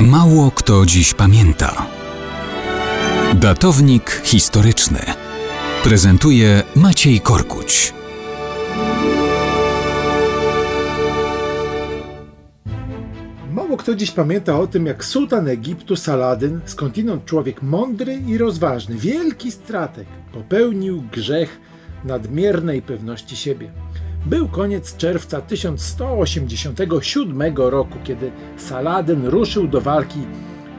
Mało kto dziś pamięta. Datownik historyczny prezentuje Maciej Korkuć. Mało kto dziś pamięta o tym, jak sułtan Egiptu Saladyn, skądinąd człowiek mądry i rozważny, wielki strateg, popełnił grzech nadmiernej pewności siebie. Był koniec czerwca 1187 roku, kiedy Saladyn ruszył do walki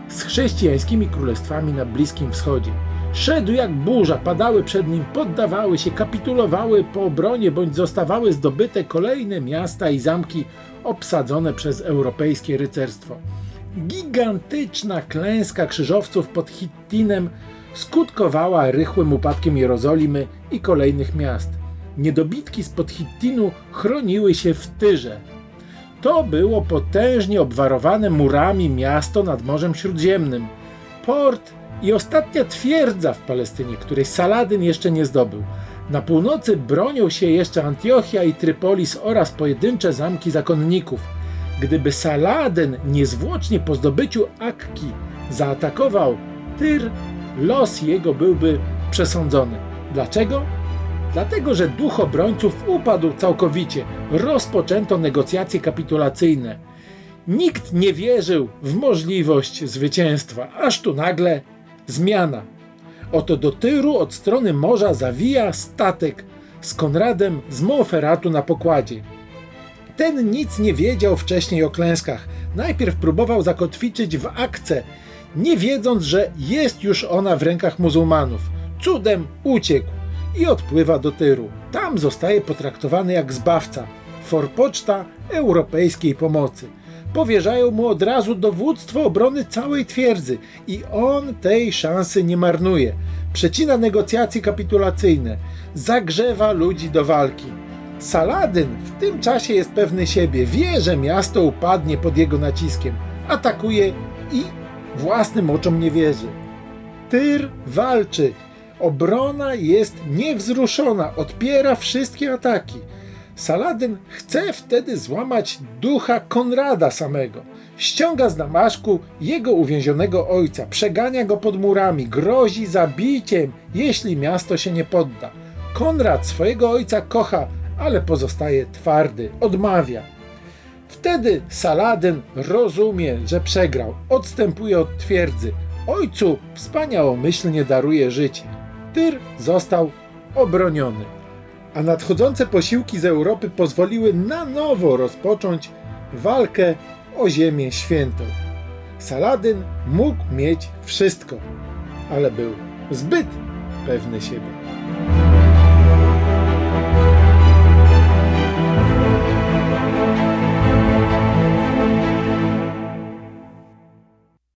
z chrześcijańskimi królestwami na Bliskim Wschodzie. Szedł jak burza, padały przed nim, poddawały się, kapitulowały po obronie bądź zostawały zdobyte kolejne miasta i zamki obsadzone przez europejskie rycerstwo. Gigantyczna klęska krzyżowców pod Hittinem skutkowała rychłym upadkiem Jerozolimy i kolejnych miast. Niedobitki spod Hittinu chroniły się w Tyrze. To było potężnie obwarowane murami miasto nad Morzem Śródziemnym. Port i ostatnia twierdza w Palestynie, której Saladyn jeszcze nie zdobył. Na północy bronią się jeszcze Antiochia i Trypolis oraz pojedyncze zamki zakonników. Gdyby Saladyn niezwłocznie po zdobyciu Akki zaatakował Tyr, los jego byłby przesądzony. Dlaczego? Dlatego, że duch obrońców upadł całkowicie. Rozpoczęto negocjacje kapitulacyjne. Nikt nie wierzył w możliwość zwycięstwa, aż tu nagle zmiana. Oto do Tyru od strony morza zawija statek z Konradem z Monferatu na pokładzie. Ten nic nie wiedział wcześniej o klęskach. Najpierw próbował zakotwiczyć w akce, nie wiedząc, że jest już ona w rękach muzułmanów. Cudem uciekł i odpływa do Tyru. Tam zostaje potraktowany jak zbawca, forpoczta europejskiej pomocy. Powierzają mu od razu dowództwo obrony całej twierdzy i on tej szansy nie marnuje. Przecina negocjacje kapitulacyjne, zagrzewa ludzi do walki. Saladyn w tym czasie jest pewny siebie, wie, że miasto upadnie pod jego naciskiem, atakuje i własnym oczom nie wierzy. Tyr walczy, Obrona jest niewzruszona, odpiera wszystkie ataki. Saladyn chce wtedy złamać ducha Konrada samego. Ściąga z Damaszku jego uwięzionego ojca, przegania go pod murami, grozi zabiciem, jeśli miasto się nie podda. Konrad swojego ojca kocha, ale pozostaje twardy, odmawia. Wtedy Saladyn rozumie, że przegrał, odstępuje od twierdzy. Ojcu wspaniałomyślnie daruje życie. Tyr został obroniony, a nadchodzące posiłki z Europy pozwoliły na nowo rozpocząć walkę o Ziemię Świętą. Saladyn mógł mieć wszystko, ale był zbyt pewny siebie.